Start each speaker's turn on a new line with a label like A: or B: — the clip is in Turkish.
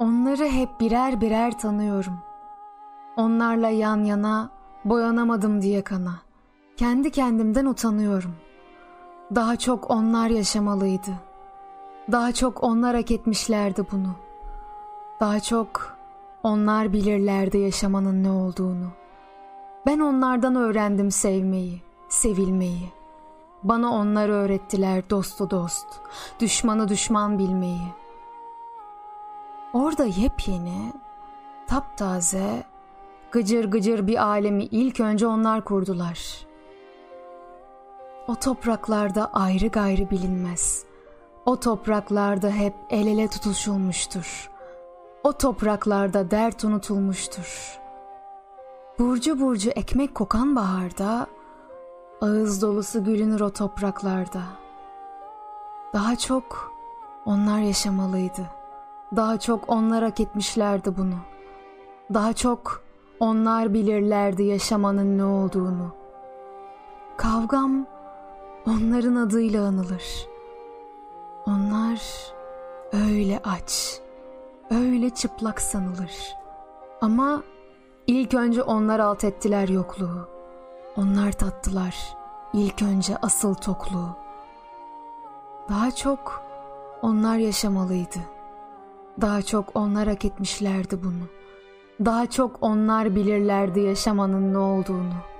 A: Onları hep birer birer tanıyorum. Onlarla yan yana boyanamadım diye kana. Kendi kendimden utanıyorum. Daha çok onlar yaşamalıydı. Daha çok onlar hak etmişlerdi bunu. Daha çok onlar bilirlerdi yaşamanın ne olduğunu. Ben onlardan öğrendim sevmeyi, sevilmeyi. Bana onlar öğrettiler dostu dost, düşmanı düşman bilmeyi. Orada yepyeni, taptaze, gıcır gıcır bir alemi ilk önce onlar kurdular. O topraklarda ayrı gayrı bilinmez. O topraklarda hep el ele tutuşulmuştur. O topraklarda dert unutulmuştur. Burcu burcu ekmek kokan baharda, ağız dolusu gülünür o topraklarda. Daha çok onlar yaşamalıydı. Daha çok onlar hak etmişlerdi bunu. Daha çok onlar bilirlerdi yaşamanın ne olduğunu. Kavgam onların adıyla anılır. Onlar öyle aç, öyle çıplak sanılır. Ama ilk önce onlar alt ettiler yokluğu. Onlar tattılar ilk önce asıl tokluğu. Daha çok onlar yaşamalıydı. Daha çok onlar hak etmişlerdi bunu. Daha çok onlar bilirlerdi yaşamanın ne olduğunu.''